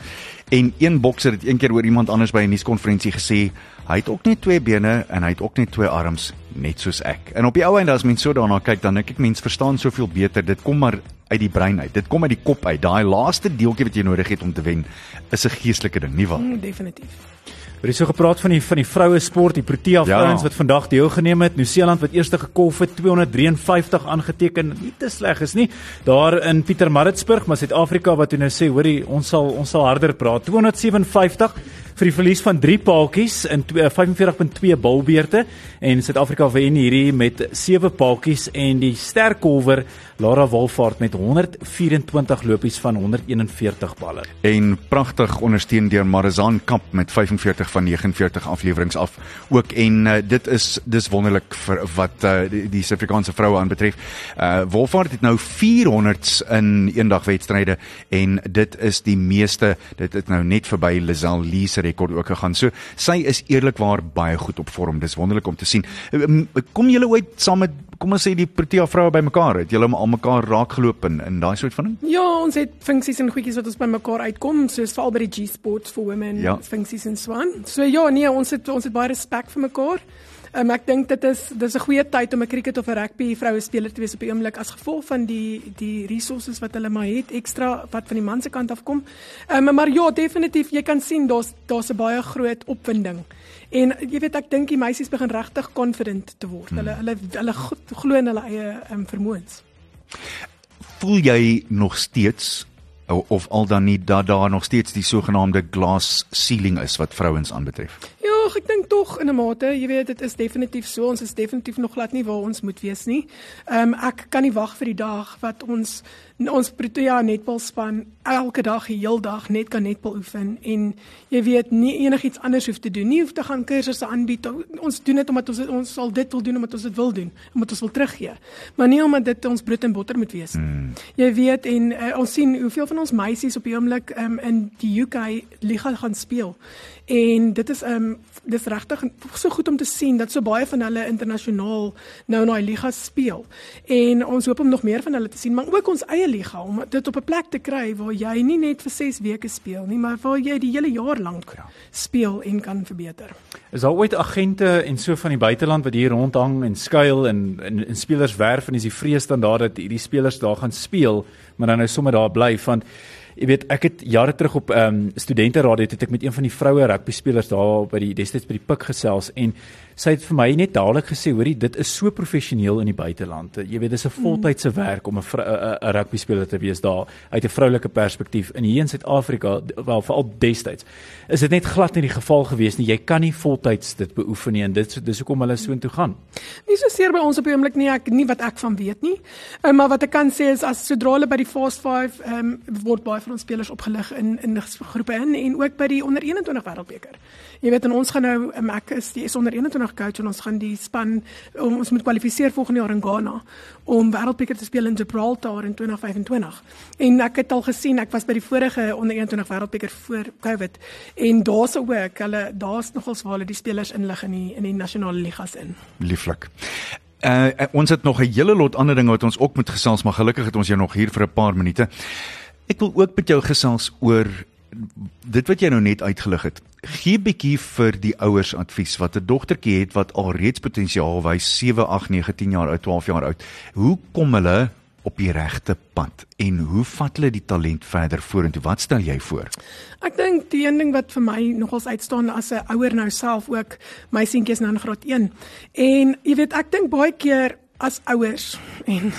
En een bokser het eendag oor iemand anders by 'n nuuskonferensie gesê, hy het ook net twee bene en hy het ook net twee arms, net soos ek. En op die ou einde as mens so daarna kyk, dan dink ek mense verstaan soveel beter. Dit kom maar uit die brein uit. Dit kom uit die kop uit. Daai laaste deeltjie wat jy nodig het om te wen, is 'n geestelike ding, nie waar? Mm, definitief. Oor jy so gepraat van die van die vroue sport, die Protea Ja. vrouens wat vandag deelgeneem het. Nieu-Seeland wat eerste gekolf het 253 aangeteken. Nie te sleg is nie. Daar in Pietermaritzburg, maar Suid-Afrika wat toe nou sê, hoorie, ons sal ons sal harder praat. 257 vir die verlies van 3 paaltjies in twee- 45.2 balbeurte en Suid-Afrika wen hierdie met 7 paaltjies en die sterkolwer Lara Wolfhard met 124 lopies van 141 balle. en pragtig ondersteun deur Marizaan Kamp met 45 van 49 afleweringe af ook en uh, dit is dis wonderlik vir wat uh, die, die Suid-Afrikaanse vroue aanbetref. Uh Wolfhard het nou 400s in eendagwedstryde en dit is die meeste dit het nou net verby Lizelle Lee se rekord ook gegaan. So sy is eerlikwaar baie goed op vorm. Dis wonderlik om te sien. Um, Kom julle ooit saam met kom ons sê die Protea vroue bymekaar? Het julle al mekaar raakgeloop in in daai soort van ding? Ja, ons het funksies en goedjies wat ons bymekaar uitkom, soos veral by die G Sports for Women Ja. funksies en so aan. So ja, nee, ons het ons het baie respek vir mekaar. Um, ek dink dit is dis 'n goeie tyd om 'n cricket of 'n rugby vroue speler te wees op die oomblik as gevolg van die die resources wat hulle maar het ekstra wat van die man se kant af kom. Um, maar ja, definitief, jy kan sien daar's daar's 'n baie groot opwinding. En jy weet ek dink die meisies begin regtig confident te word. Hulle hulle hulle go- glo in hulle eie um, vermoëns. voel jy nog steeds of al dan nie dat daar nog steeds die sogenaamde glass ceiling is wat vrouens aanbetref? Ja, ek dink tog in 'n mate, jy weet dit is definitief so, ons is definitief nog glad nie waar ons moet wees nie. Ehm um, ek kan nie wag vir die dag wat ons ons Protea netbalspan elke dag, die heel dag net kan netbal oefen en jy weet nie enigiets anders hoef te doen nie, hoef te gaan kursusse aanbied. Ons doen dit omdat ons ons sal dit wil doen omdat ons dit wil doen, omdat ons wil teruggee. Maar nie omdat dit ons brood en botter moet wees nie. Hmm. Jy weet en uh, ons sien hoeveel van ons meisies op die oomblik um, in die UK liga gaan speel. En dit is um dis regtig so goed om te sien dat so baie van hulle internasionaal nou in daai liga speel. En ons hoop om nog meer van hulle te sien, maar ook ons eie liga om dit op 'n plek te kry waar jy nie net vir 6 weke speel nie, maar waar jy die hele jaar lank speel en kan verbeter. Is daar ooit agente en so van die buiteland wat hier rondhang en skuil en en, en spelers werf en is die vrees dan daar dat hierdie spelers daar gaan speel, maar dan nou sommer daar bly van Jy weet, ek het jare terug op ehm um, studenteradio het ek met een van die vroue rugby spelers daar by die destyds by die Pik gesels en sy het vir my net dadelik gesê, hoorie, dit is so professioneel in die buiteland. Jy weet, dis 'n voltydse werk om 'n 'n rugby speler te wees daar uit 'n vroulike perspektief. In hier in Suid-Afrika, wel veral destyds, is dit net glad nie die geval gewees nie. Jy kan nie voltyds dit beoefen nie en dit dis hoekom hulle so intoe gaan. Nie so seer by ons op die oomblik nie, ek nie wat ek van weet nie. Um, maar wat ek kan sê is as sodra hulle by die Fast 5 ehm um, word baie van ons spelers opgelig in in groepe in en ook by die onder 21 wêreldbeker. Jy weet en ons gaan nou um, ek is die is onder 21 coach en ons gaan die span um, ons moet kwalifiseer volgende jaar in Ghana om wêreldbeker te speel in Gibraltar in 2025. En ek het al gesien, ek was by die vorige onder 21 wêreldbeker voor Covid en daar's ook hulle daar's nogals waar hulle die spelers inlig in die in die nasionale ligas in. Lieflik. Uh, ons het nog 'n hele lot ander dinge wat ons ook moet gesels, maar gelukkig het ons jou nog hier vir 'n paar minute. Ek wil ook met jou gesels oor dit wat jy nou net uitgelig het. Gee bietjie vir die ouers advies wat 'n dogtertjie het wat al reeds potensiaal wys 7, 8, 9, 10 jaar oud, 12 jaar oud. Hoe kom hulle op die regte pad en hoe vat hulle die talent verder vorentoe? Wat stel jy voor? Ek dink die een ding wat vir my nogals uitstaan as 'n ouer nou self ook, my seentjie is nou in graad 1. En jy weet, ek dink baie keer as ouers en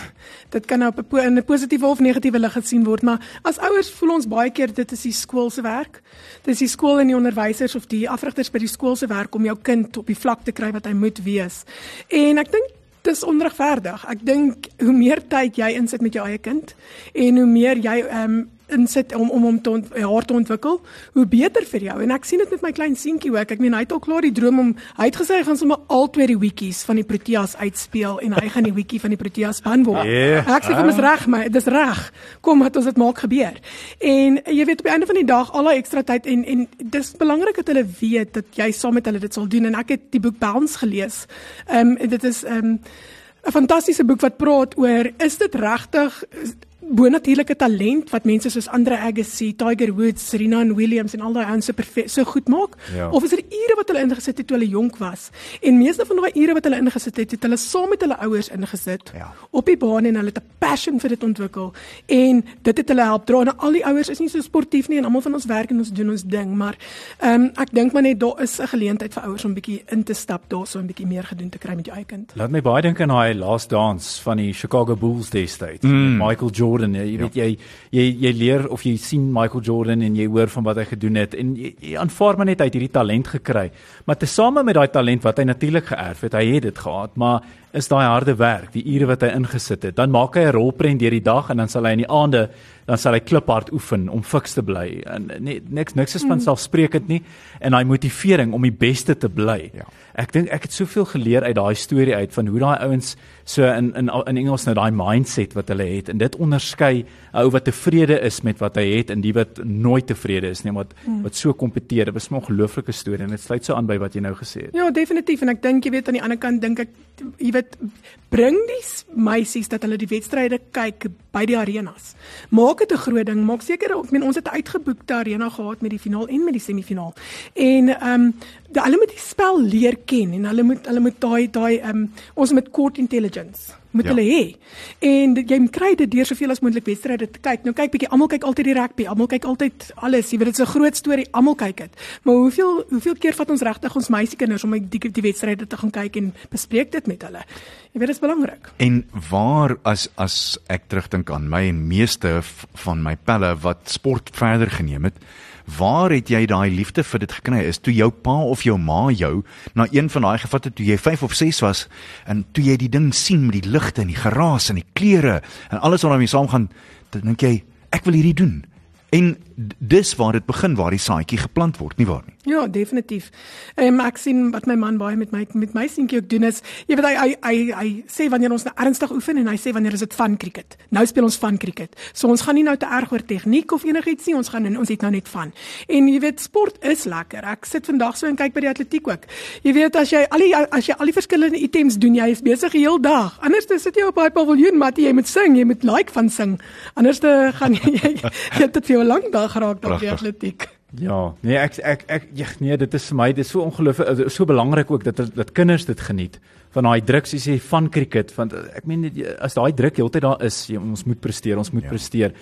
dit kan nou op 'n in 'n positiewe of negatiewe lig gesien word, maar as ouers voel ons baie keer dit is die skool se werk. Dit is die skool en die onderwysers of die afrigters by die skool se werk om jou kind op die vlak te kry wat hy moet wees. En ek dink dis onregverdig. Ek dink hoe meer tyd jy insit met jou eie kind en hoe meer jy um, insit om om hom te ont, haar te ontwikkel, hoe beter vir jou. En ek sien dit met my klein seentjie ook. Ek meen hy het al klaar die droom om hy het gesê hy gaan sommer al twee die wikkies van die Proteas uitspeel en hy gaan die wikkie van die Proteas span word. Yeah. Ek sê kom is reg, maar dis reg. Kom wat ons dit maak gebeur. En jy weet op die einde van die dag al daai ekstra tyd en en dis belangrik dat hulle weet dat jy saam met hulle dit sal doen en ek het die boek Bounce gelees. Ehm um, dit is ehm um, 'n fantastiese boek wat praat oor is dit regtig bonatuurlike talent wat mense soos Andre Agassi, Tiger Woods, Serena Williams en al daai ouens so so goed maak Ja. of is dit ure wat hulle ingesit het toe hulle jonk was en meeste van daai ure wat hulle ingesit het het hulle saam met hulle ouers ingesit Ja. op die baan en hulle het 'n passion vir dit ontwikkel en dit het hulle help dra en al die ouers is nie so sportief nie en almal van ons werk en ons doen ons ding maar ehm um, ek dink maar net daar is 'n geleentheid vir ouers om bietjie in te stap daar so 'n bietjie meer gedoen te kry met jou eie kind Laat my baie dink aan daai last dance van die Chicago Bulls destyds. Mm. Michael Jordan, jy, jy weet jy jy jy leer of jy sien Michael Jordan en jy hoor van wat hy gedoen het en jy, jy aanvaar maar net hy het hierdie talent gekry. Maar tesame met daai talent wat hy natuurlik geërf het, hy het dit gehad, maar is daai harde werk, die ure wat hy ingesit het. Dan maak hy 'n rolprent deur die dag en dan sal hy in die aande dan sal hy kliphard oefen om fiks te bly. En nee, niks niks is van selfsprekend nie en daai motivering om die beste te bly. Ja. Ek dink ek het soveel geleer uit daai storie uit van hoe daai ouens so in in in Engels nou daai mindset wat hulle het en dit onderskei 'n ou wat tevrede is met wat hy het en die wat nooit tevrede is nie wat Hmm. wat so kompeteer. Dit was 'n ongelooflike storie en dit sluit so aan by wat jy nou gesê het. Ja, definitief en ek dink jy weet aan die ander kant dink ek jy weet bring die meisies dat hulle die wedstryde kyk by die arenas. Maak dit 'n groot ding. Maak seker ek meen ons het 'n uitgeboekte arena gehad met die finaal en met die semifinaal. En ehm um, hulle moet die spel leer ken en hulle moet hulle moet daai daai um, ons moet court intelligence moet Ja. hulle hê. En jy kry dit deur soveel as moontlik wedstryde te kyk. Nou kyk bietjie, almal kyk altyd die rugby, almal kyk altyd alles. Jy weet dit is 'n groot storie, almal kyk dit. Maar hoeveel hoeveel keer vat ons regtig ons meisiekinders om die die wedstryde te gaan kyk en bespreek dit met hulle? Jy weet dit is belangrik. En waar as as ek terugdink aan my en meeste van my pelle wat sport verder geneem het, waar het jy daai liefde vir dit gekry? Is toe jou pa of jou ma jou na een van daai gevat het toe jy 5 of 6 was en toe jy die ding sien met die ligte en die geraas en die kleure en alles wat daarmee saamgaan, dan dink jy ek wil hierdie doen. En dis waar dit begin waar die saadjie geplant word, nie waar nie? Ja, definitief. Ehm ek sien wat my man baie met my met my seentjie ook doen is, jy weet hy hy hy, hy sê wanneer ons nou ernstig oefen en hy sê wanneer is dit van cricket. Nou speel ons van cricket. So ons gaan nie nou te erg oor tegniek of enigiets nie, ons gaan en ons het nou net van. En jy weet sport is lekker. Ek sit vandag so en kyk by die atletiek ook. Jy weet as jy al die as jy al die verskillende items doen, jy is besig die hele dag. Anders dan sit jy op daai paviljoen, maar jy moet sing, jy moet like van sing. Anders dan gaan jy jy, jy het dit vir jou lank dag geraak op die atletiek. Ja, nee ek ek ek ja, nee, dit is vir my dit is so ongelooflik is so belangrik ook dat dat kinders dit geniet van daai druk soos jy van cricket want ek meen as daai druk heeltyd daar is, jy, ons moet presteer, ons moet Ja. ja. presteer.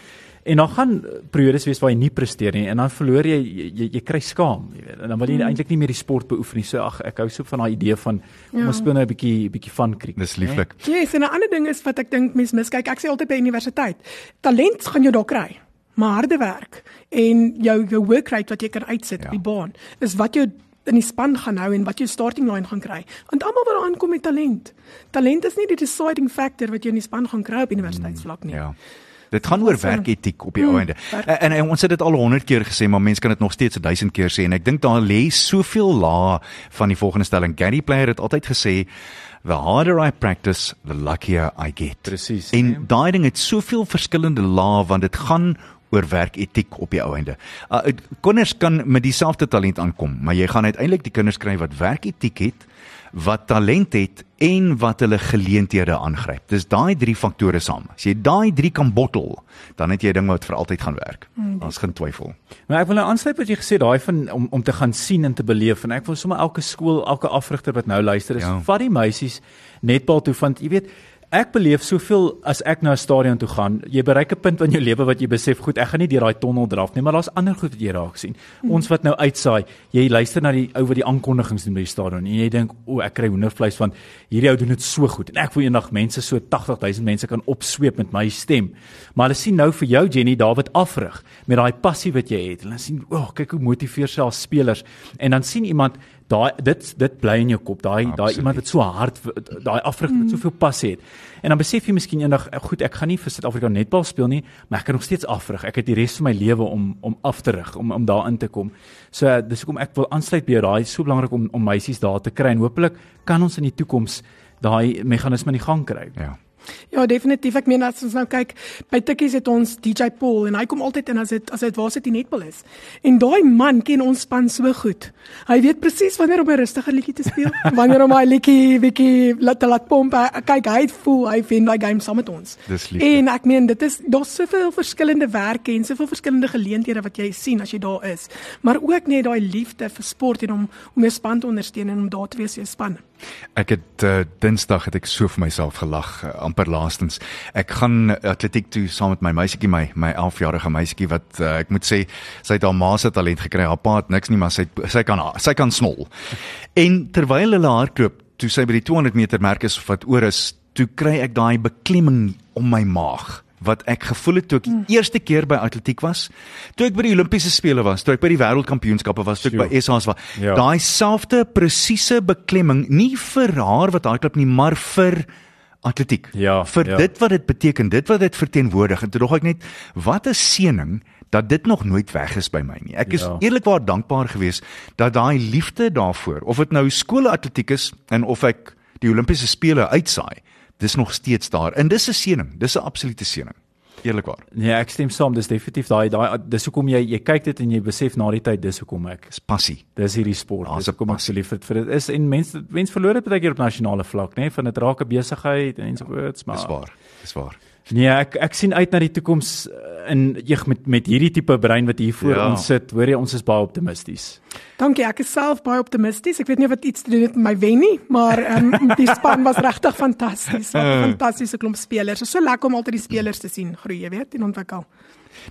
En dan gaan periodes wees waar jy nie presteer nie en dan verloor jy jy, jy, jy kry skaam, jy weet. En dan wil jy Mm. eintlik nie meer die sport beoefen nie. So ag ek hou so van daai idee van Ja. ons speel nou 'n bietjie bietjie van cricket. Dis lieflik. Yes, en 'n ander ding is wat ek dink mense miskyk. Ek sê altyd by universiteit, talent gaan jy daar kry, maar harde werk en jou jou work rate wat jy kan uitsit Ja. op die baan is wat jou in die span gaan hou en wat jou starting line gaan kry. Want almal wat daar aankom met talent. Talent is nie die deciding factor wat jy in die span gaan kry op universiteitsvlak nie. Ja. Dit gaan oor werketiek op die Mm, ou einde. en, en ons het dit al 100 keer gesê, maar mense kan dit nog steeds 1000 keer sê en ek dink daar lê soveel laag van die volgende stelling. Gary Player het altyd gesê the harder I practice, the luckier I get. Presies, En nee. daai ding het soveel verskillende lae want dit gaan oor werketiek op die ou einde. Uh, kinders kan met dieselfde talent aankom, maar jy gaan uiteindelik die kinders kry wat werketiek het, wat talent het en wat hulle geleenthede aangryp. Dis daai drie faktore saam. As jy daai drie kan bottel, dan het jy 'n ding wat vir altyd gaan werk. Daar's geen twyfel. Maar ek wil nou aansluit wat jy gesê daai van om om te gaan sien en te beleef en ek wil sommer elke skool, elke afrigter wat nou luister is, Ja. vat die meisies netbal toe want jy weet Ek beleef soveel as ek na 'n stadion toe gaan. Jy bereik 'n punt in jou lewe wat jy besef, goed, ek gaan nie deur daai tonnel draf nie, maar daar's ander goed wat jy raak sien. Mm. Ons wat nou uitsaai, jy luister na die ou wat die aankondigings doen by die stadion en jy dink, o, ek kry hoendervleis van hierdie ou doen dit so goed en ek wil eendag mense so 80000 mense kan opsweep met my stem. Maar hulle sien nou vir jou Jenny David afrig met daai passie wat jy het. Hulle sien, o, oh, kyk hoe motiveer al spelers en dan sien iemand daai dit dit bly in jou kop. Daai daai iemand wat so hard daai afrig wat soveel passie het. En dan besef jy miskien eendag, eh, goed, ek gaan nie vir Suid-Afrika netbal speel nie, maar ek kan nog steeds afrig. Ek het die res van my lewe om om af te rig, om om daarin te kom. So eh, dis hoekom ek wil aansluit by jou. Daai is so belangrik om om meisies daar te kry en hopelik kan ons in die toekoms daai meganisme in die gang kry. Ja. Ja, definitief. Ek meen as ons nou kyk, by Tikkies het ons DJ Paul en hy kom altyd in as dit as dit waar sit die netbal is. En daai man ken ons span so goed. Hy weet presies wanneer om 'n rustiger liedjie te speel, wanneer om hy liedjie bietjie laat laat pomp. Hy- Kyk, hy voel hy wen daai game saam met ons. Dis liefde. En ek meen dit is daar's soveel verskillende werke en soveel verskillende geleenthede wat jy sien as jy daar is. Maar ook net daai liefde vir sport en om om jou span te ondersteun en om daar te wees vir jou span. Ek het uh, Dinsdag het ek so vir myself gelag uh, amper laastens. Ek gaan atletiek toe saam met my meisietjie my my 11-jarige meisietjie wat uh, ek moet sê sy het haar ma se talent gekry. Haar pa het niks nie, maar sy sy kan sy kan snol. En terwyl hulle hardloop, toe sy by die 200 meter merk is wat oor is, toe kry ek daai beklemming om my maag wat ek gevoel het toe ek die eerste keer by atletiek was, toe ek by die Olimpiese spele was, toe ek by die wêreldkampioenskappe was, toe ek by SA's was. Ja. Daai selfde presiese beklemming nie vir haar wat hardloop nie, maar vir atletiek. Ja, vir ja. dit wat dit beteken, dit wat dit verteenwoordig. En toe dog ek net, wat 'n seëning dat dit nog nooit weg is by my nie. Ek is Ja. eerlikwaar dankbaar geweest dat daai liefde daarvoor, of dit nou skoolatletiek is en of ek die Olimpiese spele uitsaai, dis nog steeds daar. En dis 'n seëning, dis 'n absolute seëning. Eerlikwaar. Nee, ek stem saam, dis definitief daai daai dis hoekom jy jy kyk dit en jy besef na die tyd dis hoekom ek Dis passie. dis hierdie sport. Daar's Dis hoekom ek so lief vir dit is en mense mense verloor dit baie keer op nasionale vlak, nê, nee, van dit raak 'n besigheid en so iets, maar Dis waar. Dis waar. Nee, ek ek sien uit na die toekoms eh, in jeg met met hierdie tipe brein wat hier voor Ja. ons sit. Hoor jy, ons is baie optimisties. Dankie, ek is self baie optimisties. Ek weet nie of dit iets te doen het met my wen nie, maar ehm um, die span was regtig fantasties. Wat 'n fantastiese klomp spelers. Dit is so lekker om altyd die spelers te sien groei, jy weet, en ontwikkel.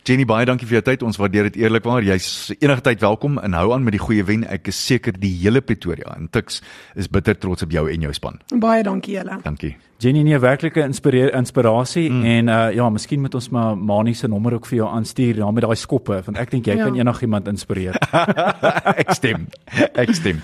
Jenny, baie dankie vir jou tyd. Ons waardeer dit eerlikwaar. Jy's enige tyd welkom en hou aan met die goeie wen. Ek is seker die hele Pretoria en Tuks is bitter trots op jou en jou span. Baie dankie julle. Dankie. Jenny nee, werklike inspireer inspirasie mm. en uh ja, miskien moet ons maar Mani se nommer ook vir jou aanstuur ja met daai skoppe want ek dink jy Ja. kan enigiemand inspireer. ek stem. Ek stem.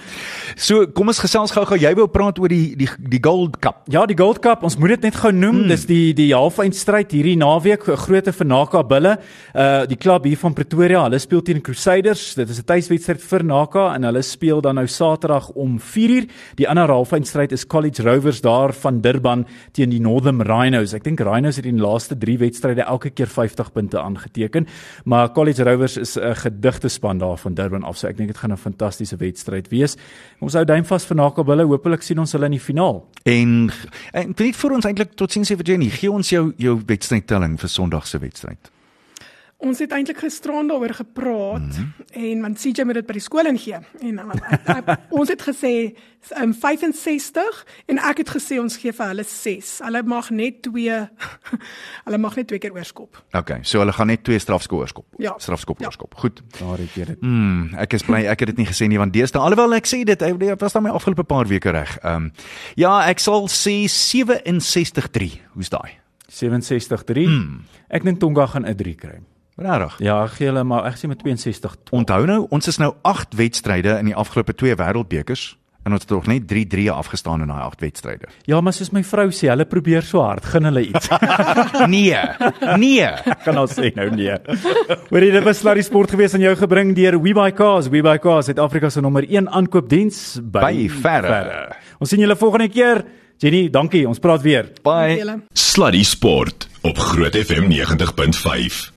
So, kom ons gesels gou-gou. Jy wou praat oor die die die Gold Cup. Ja, die Gold Cup, ons moet dit net gou noem. Mm. Dis die die halfeindstryd hierdie naweek, 'n groot Vernaka Bulle. Uh die klub hier van Pretoria, hulle speel teen Crusaders. Dit is 'n tuiswedstryd vir Naka en hulle speel dan nou Saterdag om 4uur. Die ander halfeindstryd is College Rovers daar van Durban teen die Northern Rhinos. Ek dink Rhinos het in die laaste 3 wedstryde elke keer 50 punte aangeteken, maar College Rovers is 'n gedigte span daar van Durban af. So ek dink dit gaan 'n fantastiese wedstryd wees. Ons hou duim vas vir Naka Bulle. Hoopelik sien ons hulle in die finaal. En en net vir ons eintlik totsiens sê vir Jenny, gee ons jou jou wedstrydtelling vir Sondag se wedstryd. Ons het eintlik gisteraan daaroor gepraat mm -hmm. en want CJ moet dit by die skool ingee. En uh, ek, ek, ons het gesê um, 65 en ek het gesê ons gee vir hulle 6. Hulle mag net twee hulle mag net twee keer oorskop. Okay, so hulle gaan net twee strafskop oorskop. Ja. Strafskop Ja. oorskop. Goed. Daar het jy dit. Mm, ek is bly ek het dit nie gesê nie want deesdae alhoewel ek sê dit ek was dan my afgelope paar weke reg. Ehm um, ja, ek sal sê 67-3. Hoe's daai? 67-3. Mm. Ek dink Tonga gaan 'n 3 kry. Regtig? Ja, gee hulle maar ek sê met 62. Onthou nou, ons is nou 8 wedstryde in die afgelope 2 wêreldbekers en ons het nog net 3-3 afgestaan in daai 8 wedstryde. Ja, maar soos my vrou sê, hulle probeer so hard, gun hulle iets. Nee. Nee. kan ons sê nou nee. Hoorie, dit was Sluddy Sport gewees aan jou gebring deur WeBuyCars. WeBuyCars, Suid-Afrika se nommer 1 aankoopdiens by, By verre. Ons sien julle volgende keer. Jenny, dankie. Ons praat weer. Bye. Sluddy Sport op Groot FM 90.5.